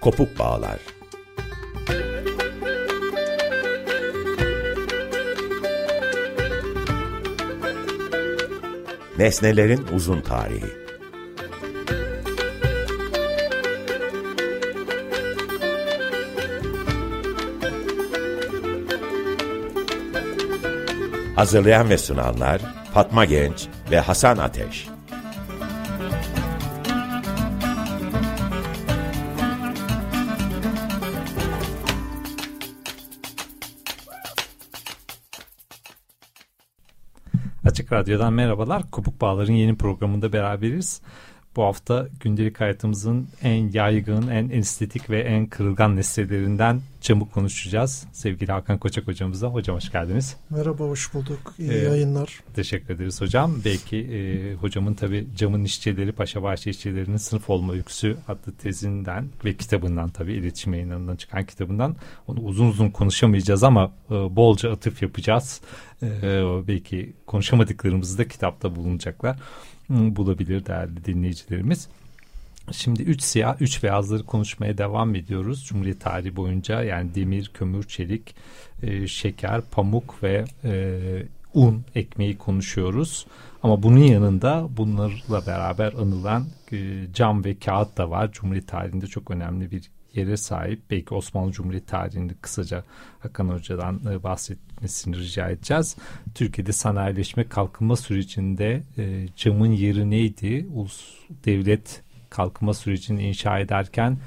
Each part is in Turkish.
Kopuk Bağlar. Nesnelerin Uzun Tarihi. Hazırlayan ve sunanlar Fatma Genç ve Hasan Ateş Radyo'dan merhabalar. Kopuk Bağlar'ın yeni programında beraberiz. Bu hafta gündelik hayatımızın en yaygın, en estetik ve en kırılgan nesnelerinden camı konuşacağız. Sevgili Hakan Koçak hocamıza. Hocam hoş geldiniz. Merhaba, hoş bulduk. İyi ee, yayınlar. Teşekkür ederiz hocam. Belki e, hocamın tabii camın işçileri, Paşabahçe işçilerinin sınıf olma öyküsü adlı tezinden ve kitabından tabii iletişim yayınlarından çıkan kitabından onu uzun uzun konuşamayacağız ama e, bolca atıf yapacağız. E, belki konuşamadıklarımızı da kitapta bulunacaklar bulabilir değerli dinleyicilerimiz. Şimdi üç siyah, üç beyazları konuşmaya devam ediyoruz. Cumhuriyet tarihi boyunca yani demir, kömür, çelik, e, şeker, pamuk ve e, un ekmeği konuşuyoruz. Ama bunun yanında bunlarla beraber anılan e, cam ve kağıt da var. Cumhuriyet tarihinde çok önemli bir yere sahip. Belki Osmanlı Cumhuriyeti tarihinde kısaca Hakan Hoca'dan e, bahsetmesini rica edeceğiz. Türkiye'de sanayileşme kalkınma sürecinde e, camın yeri neydi? Ulus devlet kalkınma sürecini inşa ederken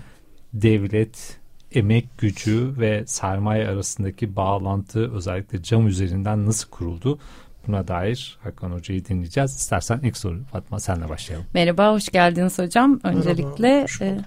devlet emek gücü ve sermaye arasındaki bağlantı özellikle cam üzerinden nasıl kuruldu? Buna dair Hakan Hoca'yı dinleyeceğiz. İstersen ilk soru Fatma senle başlayalım. Merhaba, hoş geldiniz hocam. Öncelikle Merhaba,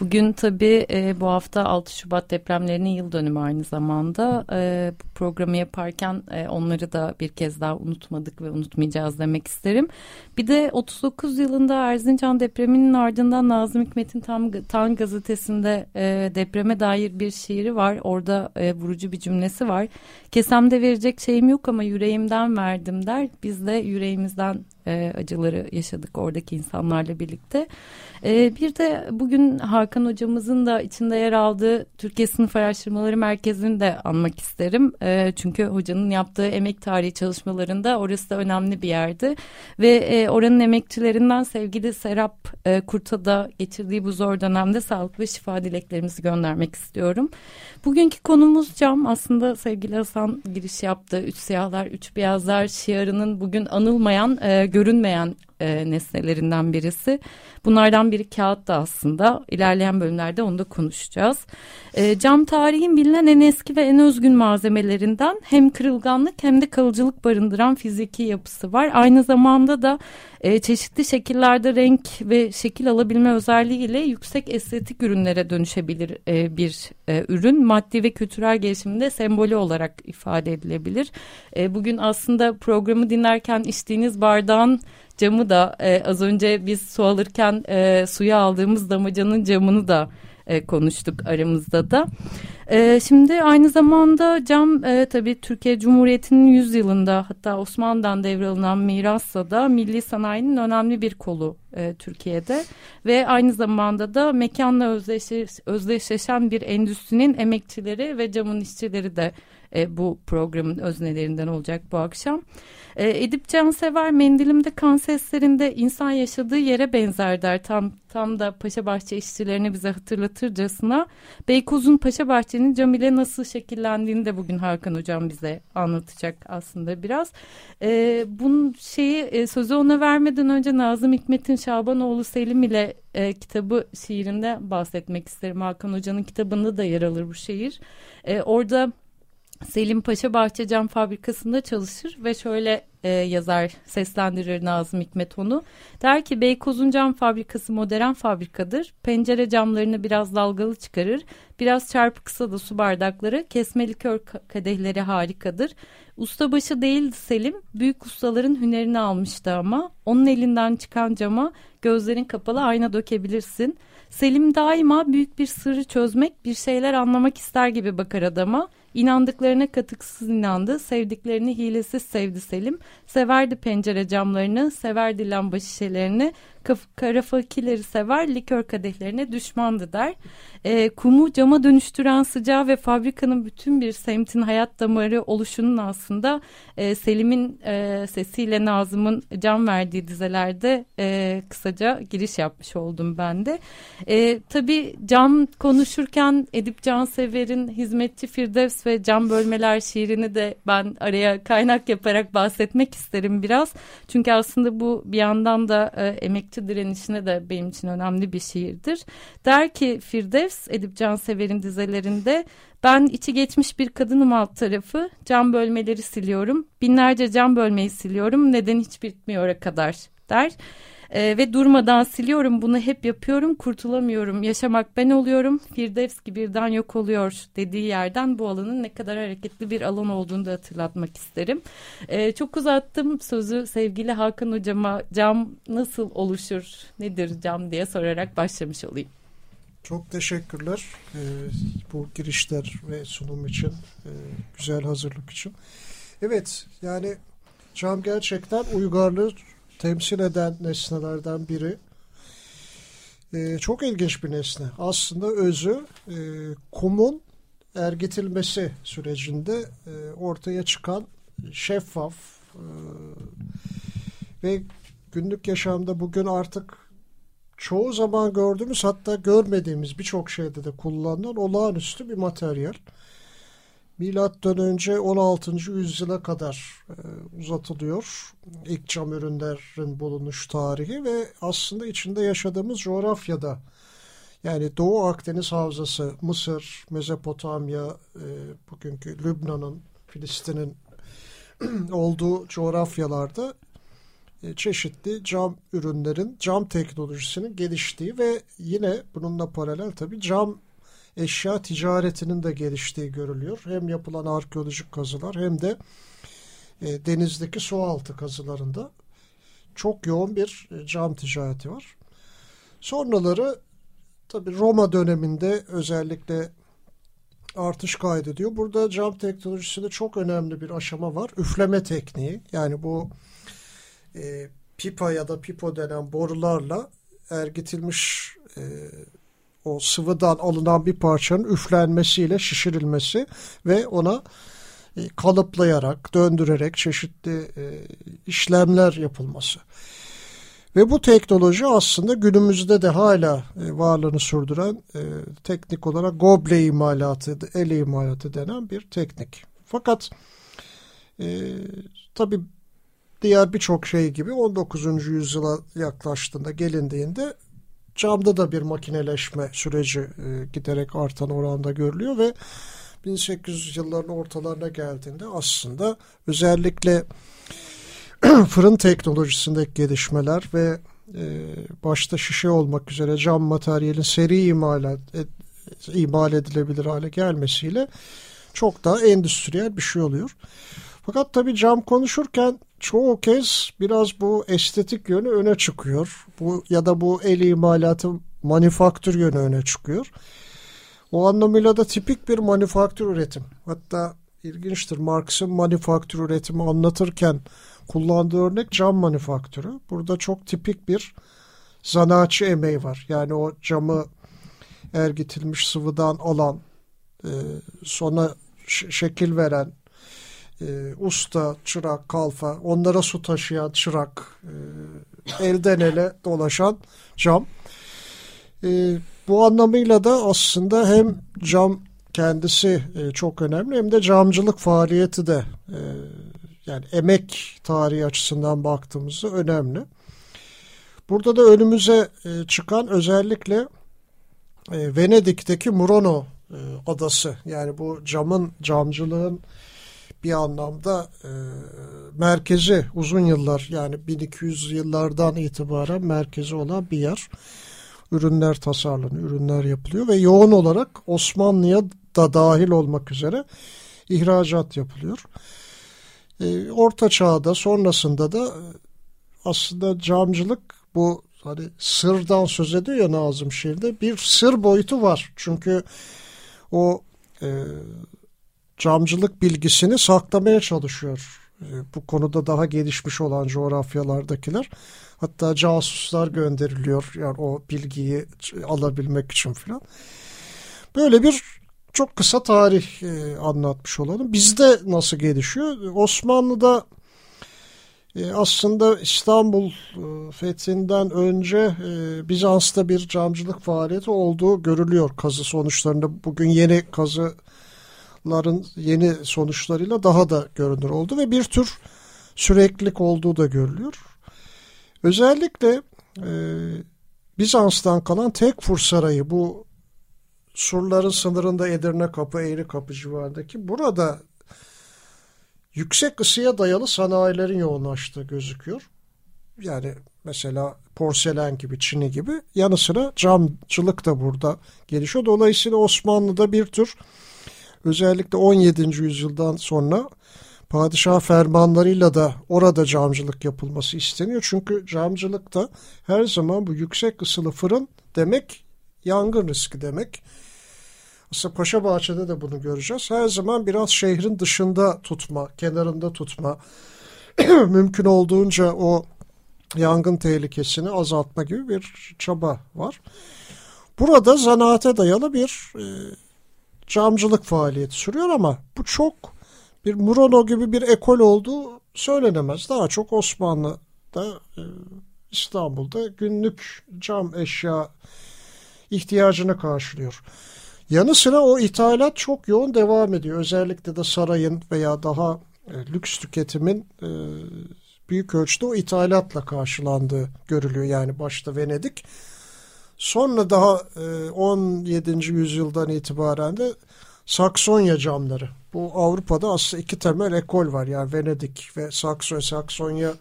Bugün tabii e, bu hafta 6 Şubat depremlerinin yıl dönümü aynı zamanda. E, bu programı yaparken e, onları da bir kez daha unutmadık ve unutmayacağız demek isterim. Bir de 39 yılında Erzincan depreminin ardından Nazım Hikmet'in Tam Tan gazetesinde e, depreme dair bir şiiri var. Orada e, vurucu bir cümlesi var. Kesemde verecek şeyim yok ama yüreğimden verdim der. Biz de yüreğimizden e, acıları yaşadık oradaki insanlarla birlikte. E, bir de bugün Hakan hocamızın da içinde yer aldığı Türkiye Sınıf Araştırmaları Merkezi'ni de anmak isterim. E, çünkü hocanın yaptığı emek tarihi çalışmalarında orası da önemli bir yerdi. Ve e, oranın emekçilerinden sevgili Serap e, Kurt'a geçirdiği bu zor dönemde sağlık ve şifa dileklerimizi göndermek istiyorum. Bugünkü konumuz cam. Aslında sevgili Hasan giriş yaptı. Üç siyahlar, üç beyazlar şiarının bugün anılmayan, e, görünmeyen e, nesnelerinden birisi. Bunlardan biri kağıt da aslında. İlerleyen bölümlerde onu da konuşacağız. E, cam tarihin bilinen en eski ve en özgün malzemelerinden hem kırılganlık hem de kalıcılık barındıran fiziki yapısı var. Aynı zamanda da e, çeşitli şekillerde renk ve şekil alabilme özelliğiyle yüksek estetik ürünlere dönüşebilir e, bir e, ürün. Maddi ve kültürel gelişiminde sembolü olarak ifade edilebilir. E, bugün aslında programı dinlerken içtiğiniz bardağın camı da e, az önce biz su alırken e, suya aldığımız damacanın camını da e, konuştuk aramızda da. E, şimdi aynı zamanda cam e, tabii Türkiye Cumhuriyeti'nin 100 yılında hatta Osmanlı'dan devralınan mirasla da milli sanayinin önemli bir kolu e, Türkiye'de ve aynı zamanda da mekanla özdeşleş, özdeşleşen bir endüstrinin emekçileri ve camın işçileri de e, bu programın öznelerinden olacak bu akşam. E, Edip Cansever mendilimde kan seslerinde insan yaşadığı yere benzer der. Tam tam da Paşabahçe işçilerini bize hatırlatırcasına. Beykoz'un Paşabahçe'nin cam ile nasıl şekillendiğini de bugün Hakan Hocam bize anlatacak aslında biraz. E, bunun şeyi e, sözü ona vermeden önce Nazım Hikmet'in Şabanoğlu Selim ile e, kitabı şiirinde bahsetmek isterim. Hakan Hoca'nın kitabında da yer alır bu şiir. E, orada Selim Paşa Bahçe Cam Fabrikası'nda çalışır ve şöyle e, yazar seslendirir Nazım Hikmet onu. Der ki Beykoz'un cam fabrikası modern fabrikadır. Pencere camlarını biraz dalgalı çıkarır. Biraz çarpıksa da su bardakları, kesme likör kadehleri harikadır. Ustabaşı değildi Selim, büyük ustaların hünerini almıştı ama onun elinden çıkan cama gözlerin kapalı ayna dökebilirsin. Selim daima büyük bir sırrı çözmek, bir şeyler anlamak ister gibi bakar adama. İnandıklarına katıksız inandı, sevdiklerini hilesiz sevdi Selim. Severdi pencere camlarını, severdi lamba şişelerini, kara fakileri sever, likör kadehlerine düşmandı der. E, kumu cama dönüştüren sıcağı ve fabrikanın bütün bir semtin hayat damarı oluşunun aslında e, Selim'in e, sesiyle Nazım'ın can verdiği dizelerde e, kısaca giriş yapmış oldum ben de. E, tabii cam konuşurken Edip Cansever'in Hizmetçi Firdevs ve Cam Bölmeler şiirini de ben araya kaynak yaparak bahsetmek isterim biraz. Çünkü aslında bu bir yandan da e, emekçi direnişine de benim için önemli bir şiirdir. Der ki Firdevs Edip Cansever'in dizelerinde ben içi geçmiş bir kadınım alt tarafı cam bölmeleri siliyorum. Binlerce cam bölmeyi siliyorum neden hiç bitmiyor'a kadar der. E, ve durmadan siliyorum bunu hep yapıyorum kurtulamıyorum yaşamak ben oluyorum Firdevski birden yok oluyor dediği yerden bu alanın ne kadar hareketli bir alan olduğunu da hatırlatmak isterim. E, çok uzattım sözü sevgili Hakan hocama cam nasıl oluşur nedir cam diye sorarak başlamış olayım. Çok teşekkürler e, bu girişler ve sunum için, e, güzel hazırlık için. Evet, yani cam gerçekten uygarlığı temsil eden nesnelerden biri. E, çok ilginç bir nesne. Aslında özü e, kumun ergitilmesi sürecinde e, ortaya çıkan şeffaf e, ve günlük yaşamda bugün artık çoğu zaman gördüğümüz hatta görmediğimiz birçok şeyde de kullanılan olağanüstü bir materyal. Milattan önce 16. yüzyıla kadar e, uzatılıyor. İlk cam ürünlerin bulunuş tarihi ve aslında içinde yaşadığımız coğrafyada yani Doğu Akdeniz Havzası, Mısır, Mezopotamya, e, bugünkü Lübnan'ın, Filistin'in olduğu coğrafyalarda e, çeşitli cam ürünlerin, cam teknolojisinin geliştiği ve yine bununla paralel tabii cam eşya ticaretinin de geliştiği görülüyor. Hem yapılan arkeolojik kazılar hem de e, denizdeki sualtı kazılarında çok yoğun bir e, cam ticareti var. Sonraları tabii Roma döneminde özellikle artış kaydediyor. Burada cam teknolojisinde çok önemli bir aşama var. Üfleme tekniği. Yani bu e, pipa ya da pipo denen borularla ergitilmiş e, o sıvıdan alınan bir parçanın üflenmesiyle şişirilmesi ve ona e, kalıplayarak, döndürerek çeşitli e, işlemler yapılması. Ve bu teknoloji aslında günümüzde de hala e, varlığını sürdüren teknik olarak goble imalatı, el imalatı denen bir teknik. Fakat e, tabii diğer birçok şey gibi 19. yüzyıla yaklaştığında gelindiğinde camda da bir makineleşme süreci e, giderek artan oranda görülüyor ve 1800 yılların ortalarına geldiğinde aslında özellikle fırın teknolojisindeki gelişmeler ve e, başta şişe olmak üzere cam materyalin seri imalat, et, imal edilebilir hale gelmesiyle çok daha endüstriyel bir şey oluyor. Fakat tabii cam konuşurken çoğu kez biraz bu estetik yönü öne çıkıyor. Bu ya da bu el imalatı manifaktür yönü öne çıkıyor. O anlamıyla da tipik bir manifaktür üretim. Hatta ilginçtir Marx'ın manifaktür üretimi anlatırken kullandığı örnek cam manifaktürü. Burada çok tipik bir zanaatçı emeği var. Yani o camı ergitilmiş sıvıdan alan, e, sonra şekil veren, e, usta, çırak, kalfa, onlara su taşıyan çırak, e, elden ele dolaşan cam. E, bu anlamıyla da aslında hem cam kendisi e, çok önemli hem de camcılık faaliyeti de e, yani emek tarihi açısından baktığımızda önemli. Burada da önümüze e, çıkan özellikle e, Venedik'teki Murano e, adası yani bu camın camcılığın bir anlamda e, merkezi uzun yıllar yani 1200 yıllardan itibaren merkezi olan bir yer. Ürünler tasarlanıyor, ürünler yapılıyor ve yoğun olarak Osmanlı'ya da dahil olmak üzere ihracat yapılıyor. E, Orta Çağ'da sonrasında da e, aslında camcılık bu hani sırdan söz ediyor ya Nazım şiirde bir sır boyutu var. Çünkü o e, camcılık bilgisini saklamaya çalışıyor E, bu konuda daha gelişmiş olan coğrafyalardakiler. Hatta casuslar gönderiliyor yani o bilgiyi alabilmek için filan. Böyle bir çok kısa tarih e, anlatmış olalım. Bizde nasıl gelişiyor? Osmanlı'da e, aslında İstanbul e, fethinden önce Bizans'ta bir camcılık faaliyeti olduğu görülüyor kazı sonuçlarında. Bugün yeni kazıların yeni sonuçlarıyla daha da görünür oldu ve bir tür süreklilik olduğu da görülüyor. Özellikle e, Bizans'tan kalan Tekfur Sarayı bu surların sınırında Edirne Kapı, Eğri Kapı civarındaki burada yüksek ısıya dayalı sanayilerin yoğunlaştığı gözüküyor. Yani mesela porselen gibi, çini gibi yanı sıra camcılık da burada gelişiyor. Dolayısıyla Osmanlı'da bir tür özellikle 17. yüzyıldan sonra padişah fermanlarıyla da orada camcılık yapılması isteniyor. Çünkü camcılıkta her zaman bu yüksek ısılı fırın demek yangın riski demek. Aslında Paşa Bahçe'de de bunu göreceğiz. Her zaman biraz şehrin dışında tutma, kenarında tutma, mümkün olduğunca o yangın tehlikesini azaltma gibi bir çaba var. Burada zanaate dayalı bir e, camcılık faaliyeti sürüyor ama bu çok bir Murano gibi bir ekol olduğu söylenemez. Daha çok Osmanlı'da e, İstanbul'da günlük cam eşya ihtiyacını karşılıyor. Yanı sıra o ithalat çok yoğun devam ediyor. Özellikle de sarayın veya daha e, lüks tüketimin e, büyük ölçüde o ithalatla karşılandığı görülüyor. Yani başta Venedik. Sonra daha e, 17. yüzyıldan itibaren de Saksonya camları. Bu Avrupa'da aslında iki temel ekol var. Yani Venedik ve Saksonya. Saksonya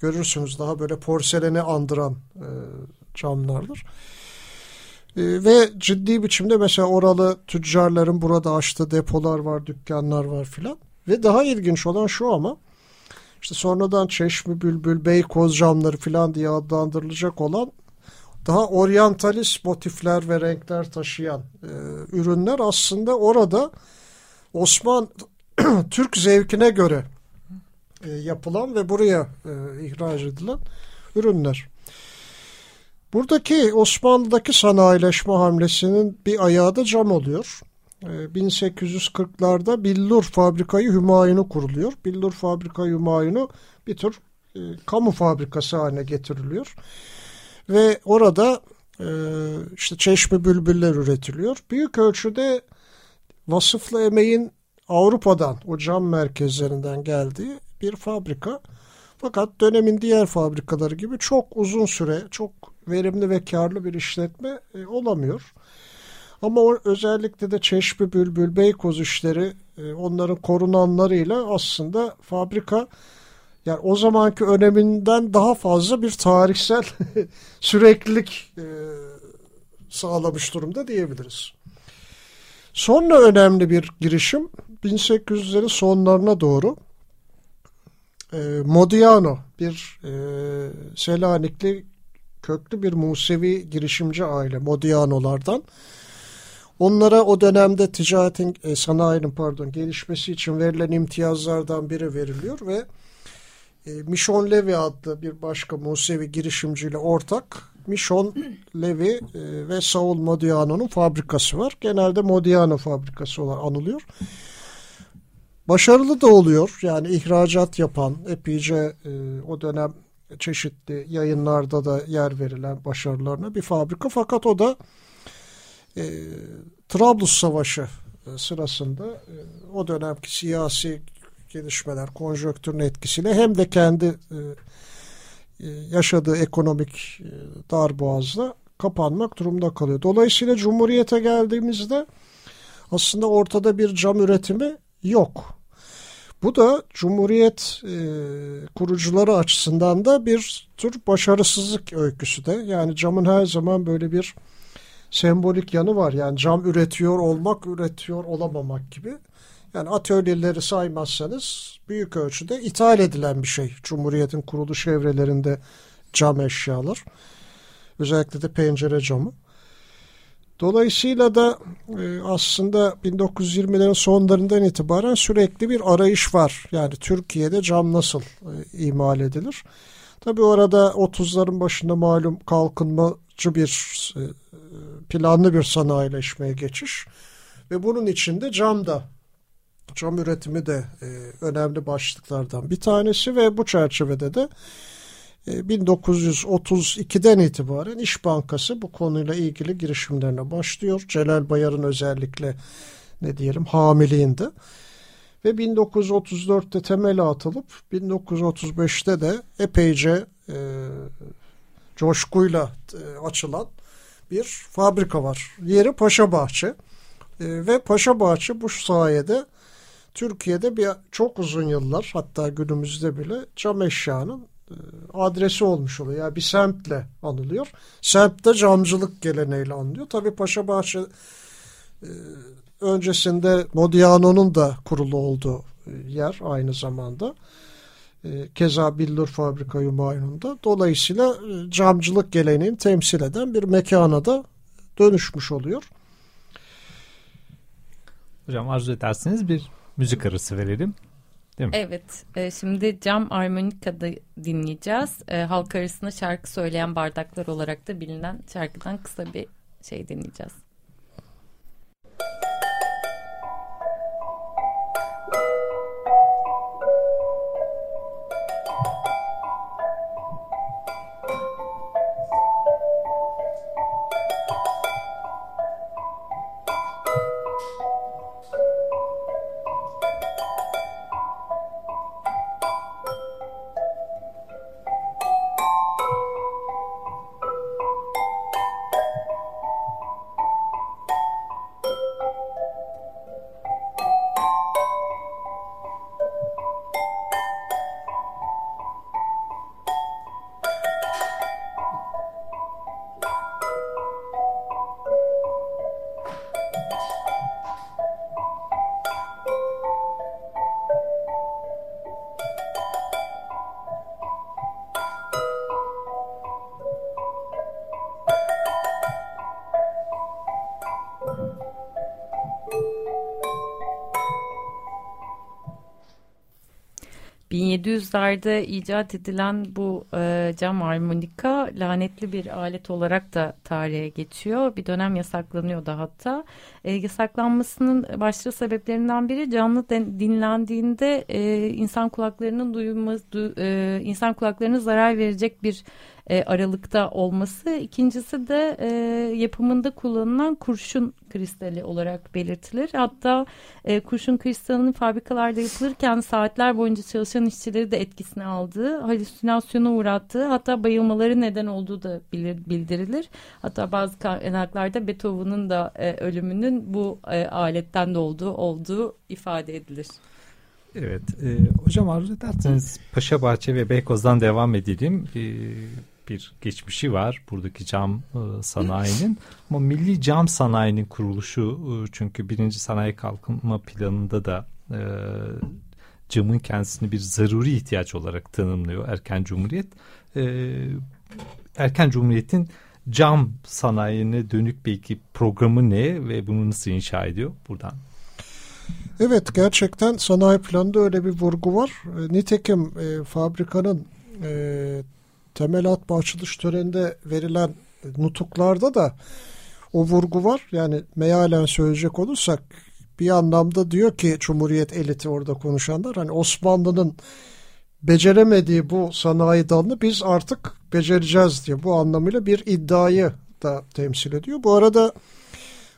görürsünüz daha böyle porseleni andıran e, camlardır. E, ve ciddi biçimde mesela oralı tüccarların burada açtığı depolar var, dükkanlar var filan. Ve daha ilginç olan şu ama işte sonradan Çeşmi Bülbül, Beykoz camları filan diye adlandırılacak olan daha oryantalist motifler ve renkler taşıyan e, ürünler aslında orada Osman Türk zevkine göre e, yapılan ve buraya e, ihraç edilen ürünler. Buradaki Osmanlı'daki sanayileşme hamlesinin bir ayağı da cam oluyor. 1840'larda e, Billur Fabrikayı Hümayunu kuruluyor. Billur Fabrikayı Hümayunu bir tür e, kamu fabrikası haline getiriliyor. Ve orada e, işte çeşme bülbüller üretiliyor. Büyük ölçüde vasıflı emeğin Avrupa'dan o cam merkezlerinden geldiği bir fabrika. Fakat dönemin diğer fabrikaları gibi çok uzun süre, çok verimli ve karlı bir işletme e, olamıyor. Ama o, özellikle de Çeşme Bülbül, Beykoz işleri e, onların korunanlarıyla aslında fabrika yani o zamanki öneminden daha fazla bir tarihsel süreklilik e, sağlamış durumda diyebiliriz. Sonra önemli bir girişim 1800'lerin sonlarına doğru e, Modiano bir e, Selanikli köklü bir Musevi girişimci aile Modianolardan. Onlara o dönemde ticaretin e, sanayinin pardon gelişmesi için verilen imtiyazlardan biri veriliyor ve e, Mission Levi adlı bir başka Musevi girişimciyle ortak Mission Levi e, ve Saul Modiano'nun fabrikası var. Genelde Modiano fabrikası olarak anılıyor. Başarılı da oluyor. Yani ihracat yapan epeyce e, o dönem çeşitli yayınlarda da yer verilen başarılarına bir fabrika. Fakat o da e, Trablus Savaşı e, sırasında e, o dönemki siyasi gelişmeler, konjonktürün etkisiyle hem de kendi e, e, yaşadığı ekonomik e, darboğazla kapanmak durumunda kalıyor. Dolayısıyla Cumhuriyet'e geldiğimizde aslında ortada bir cam üretimi yok. Bu da Cumhuriyet e, kurucuları açısından da bir tür başarısızlık öyküsü de. Yani camın her zaman böyle bir sembolik yanı var. Yani cam üretiyor olmak, üretiyor olamamak gibi. Yani atölyeleri saymazsanız büyük ölçüde ithal edilen bir şey. Cumhuriyet'in kuruluş evrelerinde cam eşyalar. Özellikle de pencere camı. Dolayısıyla da e, aslında 1920'lerin sonlarından itibaren sürekli bir arayış var. Yani Türkiye'de cam nasıl e, imal edilir? Tabii orada 30'ların başında malum kalkınmacı bir e, planlı bir sanayileşmeye geçiş ve bunun içinde cam da cam üretimi de e, önemli başlıklardan bir tanesi ve bu çerçevede de 1932'den e, itibaren İş Bankası bu konuyla ilgili girişimlerine başlıyor. Celal Bayar'ın özellikle ne diyelim hamiliğinde. Ve 1934'te temeli atılıp 1935'te de epeyce e, coşkuyla e, açılan bir fabrika var. Yeri Paşa Bahçe. E, ve Paşa Bahçe bu sayede Türkiye'de bir çok uzun yıllar hatta günümüzde bile cam eşyanın e, adresi olmuş oluyor. Yani bir semtle anılıyor. Semtte camcılık geleneğiyle anılıyor. Tabii Paşabahçe e, öncesinde Modiano'nun da kurulu olduğu e, yer aynı zamanda. Keza Billur Fabrika Yumayun'da. Dolayısıyla camcılık geleneğini temsil eden bir mekana da dönüşmüş oluyor. Hocam arzu ederseniz bir müzik arası verelim. Değil mi? Evet. E, şimdi cam armonikada dinleyeceğiz. E, halk arasında şarkı söyleyen bardaklar olarak da bilinen şarkıdan kısa bir şey dinleyeceğiz. 1700'lerde icat edilen bu e, cam armonika lanetli bir alet olarak da tarihe geçiyor. Bir dönem yasaklanıyordu hatta. E, yasaklanmasının başlıca sebeplerinden biri canlı dinlendiğinde e, insan kulaklarının duyulması, du, e, insan kulaklarına zarar verecek bir e, aralıkta olması. İkincisi de e, yapımında kullanılan kurşun kristali olarak belirtilir. Hatta e, kurşun kristalinin fabrikalarda yapılırken saatler boyunca çalışan işçileri de etkisine aldığı, halüsinasyona uğrattığı hatta bayılmaları neden olduğu da bildirilir. Hatta bazı kaynaklarda Beethoven'ın da e, ölümünün bu e, aletten de olduğu, olduğu ifade edilir. Evet, e, hocam arzu ederseniz Paşa Bahçe ve Beykoz'dan devam edelim. E, bir geçmişi var buradaki cam e, sanayinin. Ama milli cam sanayinin kuruluşu e, çünkü birinci sanayi kalkınma planında da e, camın kendisini bir zaruri ihtiyaç olarak tanımlıyor erken cumhuriyet. E, erken cumhuriyetin cam sanayine dönük belki programı ne ve bunu nasıl inşa ediyor buradan? Evet gerçekten sanayi planında öyle bir vurgu var. E, nitekim e, fabrikanın e, temel atma açılış töreninde verilen nutuklarda da o vurgu var. Yani mealen söyleyecek olursak bir anlamda diyor ki Cumhuriyet eliti orada konuşanlar hani Osmanlı'nın beceremediği bu sanayi dalını biz artık becereceğiz diye bu anlamıyla bir iddiayı da temsil ediyor. Bu arada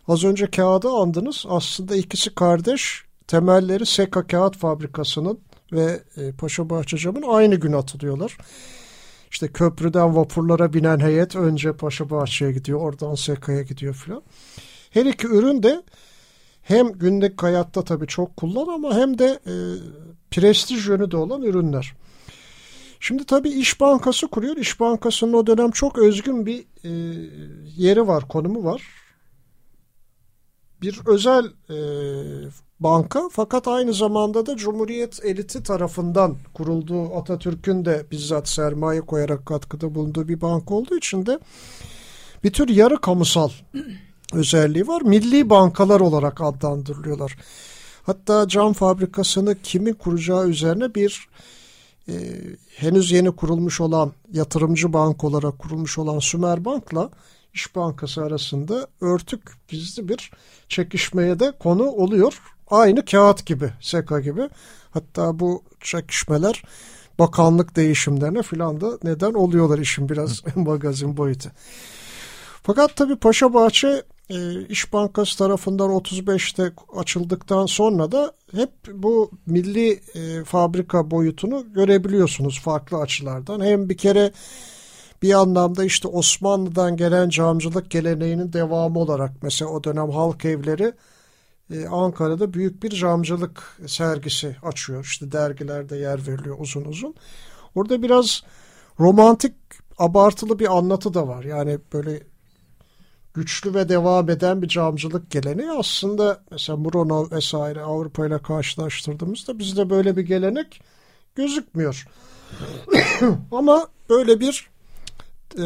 az önce kağıdı andınız. Aslında ikisi kardeş temelleri Seka Kağıt Fabrikası'nın ve e, Paşa Bahçecam'ın aynı gün atılıyorlar. İşte köprüden vapurlara binen heyet önce Paşabahçe'ye gidiyor, oradan Seka'ya gidiyor filan. Her iki ürün de hem günlük hayatta tabii çok kullan ama hem de e, prestij yönü de olan ürünler. Şimdi tabii İş Bankası kuruyor. İş Bankası'nın o dönem çok özgün bir e, yeri var, konumu var. Bir özel e, banka fakat aynı zamanda da Cumhuriyet eliti tarafından kurulduğu Atatürk'ün de bizzat sermaye koyarak katkıda bulunduğu bir banka olduğu için de bir tür yarı kamusal özelliği var. Milli bankalar olarak adlandırılıyorlar. Hatta cam fabrikasını kimin kuracağı üzerine bir e, henüz yeni kurulmuş olan yatırımcı bank olarak kurulmuş olan Sümer Bank'la İş Bankası arasında örtük gizli bir çekişmeye de konu oluyor. Aynı kağıt gibi, seka gibi. Hatta bu çekişmeler bakanlık değişimlerine filan da neden oluyorlar işin biraz magazin boyutu. Fakat tabii Paşabahçe e, İş Bankası tarafından 35'te açıldıktan sonra da hep bu milli e, fabrika boyutunu görebiliyorsunuz farklı açılardan. Hem bir kere bir anlamda işte Osmanlı'dan gelen camcılık geleneğinin devamı olarak mesela o dönem halk evleri e, Ankara'da büyük bir camcılık sergisi açıyor. İşte dergilerde yer veriliyor uzun uzun. Orada biraz romantik abartılı bir anlatı da var. Yani böyle güçlü ve devam eden bir camcılık geleneği aslında mesela Murano vesaire Avrupa ile karşılaştırdığımızda bizde böyle bir gelenek gözükmüyor. Ama böyle bir e,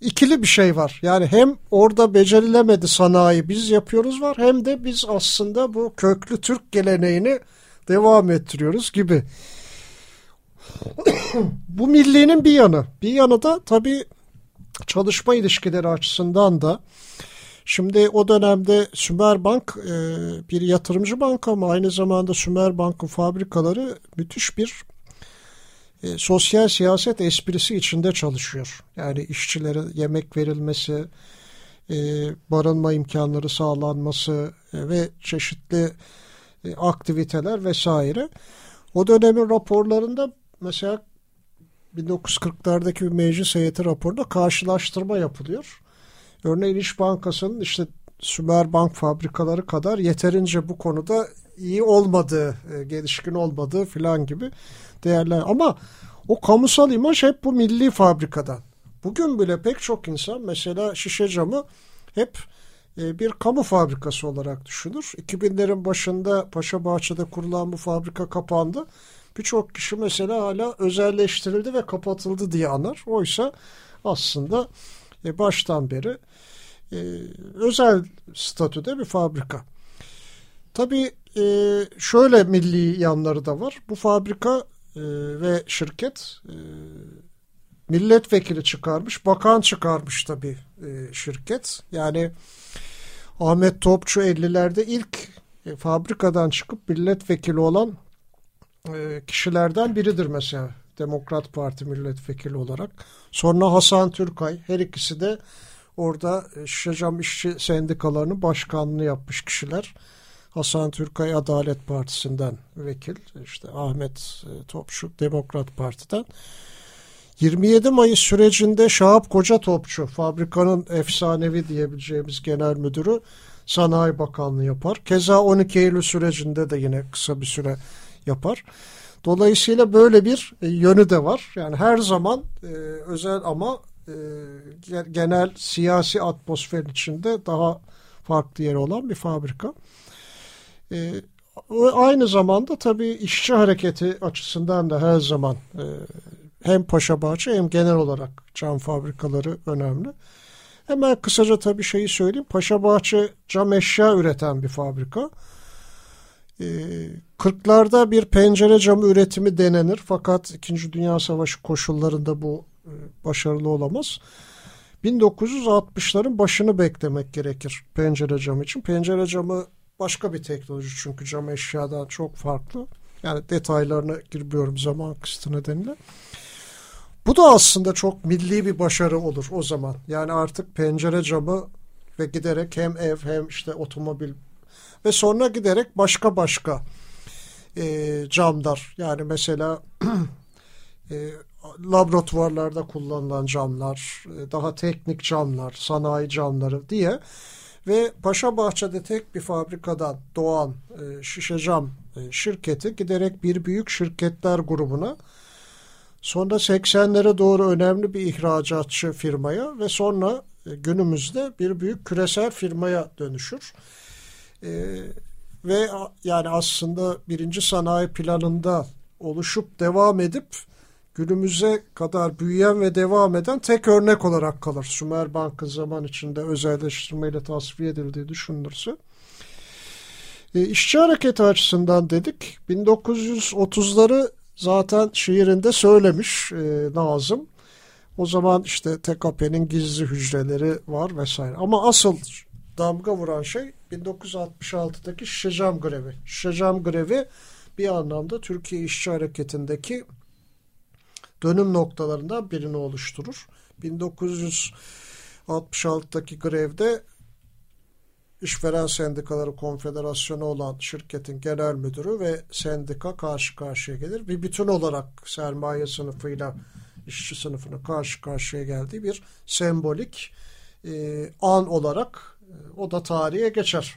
ikili bir şey var. Yani hem orada becerilemedi sanayi biz yapıyoruz var hem de biz aslında bu köklü Türk geleneğini devam ettiriyoruz gibi. bu milliğinin bir yanı. Bir yanı da tabii çalışma ilişkileri açısından da şimdi o dönemde Sümer Bank e, bir yatırımcı banka ama aynı zamanda Sümer Bank'ın fabrikaları müthiş bir e, sosyal siyaset esprisi içinde çalışıyor. Yani işçilere yemek verilmesi, e, barınma imkanları sağlanması e, ve çeşitli e, aktiviteler vesaire. O dönemin raporlarında mesela 1940'lardaki bir meclis heyeti raporunda karşılaştırma yapılıyor. Örneğin İş Bankası'nın işte Sümer Bank fabrikaları kadar yeterince bu konuda iyi olmadığı, e, gelişkin olmadığı filan gibi değerler. Ama o kamusal imaj hep bu milli fabrikadan. Bugün bile pek çok insan mesela şişe camı hep e, bir kamu fabrikası olarak düşünür. 2000'lerin başında Paşabahçe'de kurulan bu fabrika kapandı. Birçok kişi mesela hala özelleştirildi ve kapatıldı diye anar. Oysa aslında e, baştan beri e, özel statüde bir fabrika. Tabii e, şöyle milli yanları da var. Bu fabrika e, ve şirket e, milletvekili çıkarmış, bakan çıkarmış tabii e, şirket. Yani Ahmet Topçu 50'lerde ilk e, fabrikadan çıkıp milletvekili olan kişilerden biridir mesela. Demokrat Parti milletvekili olarak. Sonra Hasan Türkay her ikisi de orada e, Şişecam İşçi Sendikalarının başkanlığını yapmış kişiler. Hasan Türkay Adalet Partisi'nden vekil. işte Ahmet e, Topçu Demokrat Parti'den. 27 Mayıs sürecinde Şahap Koca Topçu fabrikanın efsanevi diyebileceğimiz genel müdürü Sanayi Bakanlığı yapar. Keza 12 Eylül sürecinde de yine kısa bir süre yapar. Dolayısıyla böyle bir e, yönü de var. Yani her zaman e, özel ama e, genel siyasi atmosfer içinde daha farklı yeri olan bir fabrika. E, aynı zamanda tabii işçi hareketi açısından da her zaman e, hem Paşabahçe hem genel olarak cam fabrikaları önemli. Hemen kısaca tabii şeyi söyleyeyim. Paşabahçe cam eşya üreten bir fabrika. 40'larda ee, bir pencere camı üretimi denenir fakat 2. Dünya Savaşı koşullarında bu e, başarılı olamaz. 1960'ların başını beklemek gerekir pencere camı için. Pencere camı başka bir teknoloji çünkü cam eşyadan çok farklı. Yani detaylarına girmiyorum zaman kısıtı nedeniyle. Bu da aslında çok milli bir başarı olur o zaman. Yani artık pencere camı ve giderek hem ev hem işte otomobil ve sonra giderek başka başka e, camlar yani mesela e, laboratuvarlarda kullanılan camlar, e, daha teknik camlar, sanayi camları diye ve Paşabahçe'de tek bir fabrikadan doğan e, şişe cam e, şirketi giderek bir büyük şirketler grubuna sonra 80'lere doğru önemli bir ihracatçı firmaya ve sonra e, günümüzde bir büyük küresel firmaya dönüşür. E, ve yani aslında birinci sanayi planında oluşup devam edip günümüze kadar büyüyen ve devam eden tek örnek olarak kalır. Sümer Bank'ın zaman içinde özelleştirmeyle tasfiye edildiği düşünülürse. E, işçi hareketi açısından dedik. 1930'ları zaten şiirinde söylemiş e, Nazım. O zaman işte TKP'nin gizli hücreleri var vesaire. Ama asıl damga vuran şey 1966'daki Şişecam grevi. Şişecam grevi bir anlamda Türkiye İşçi Hareketi'ndeki dönüm noktalarından birini oluşturur. 1966'daki grevde İşveren Sendikaları Konfederasyonu olan şirketin genel müdürü ve sendika karşı karşıya gelir. Bir bütün olarak sermaye sınıfıyla işçi sınıfının karşı karşıya geldiği bir sembolik e, an olarak o da tarihe geçer.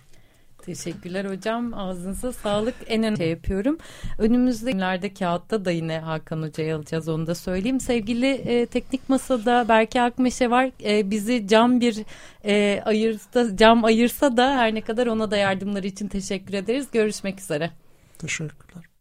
Teşekkürler hocam. Ağzınıza sağlık. En önemli şey yapıyorum. Önümüzde günlerde kağıtta da yine Hakan Hoca'yı alacağız onu da söyleyeyim. Sevgili e, teknik masada Berke Akmeşe var. E, bizi cam bir e, ayırsa, cam ayırsa da her ne kadar ona da yardımları için teşekkür ederiz. Görüşmek üzere. Teşekkürler.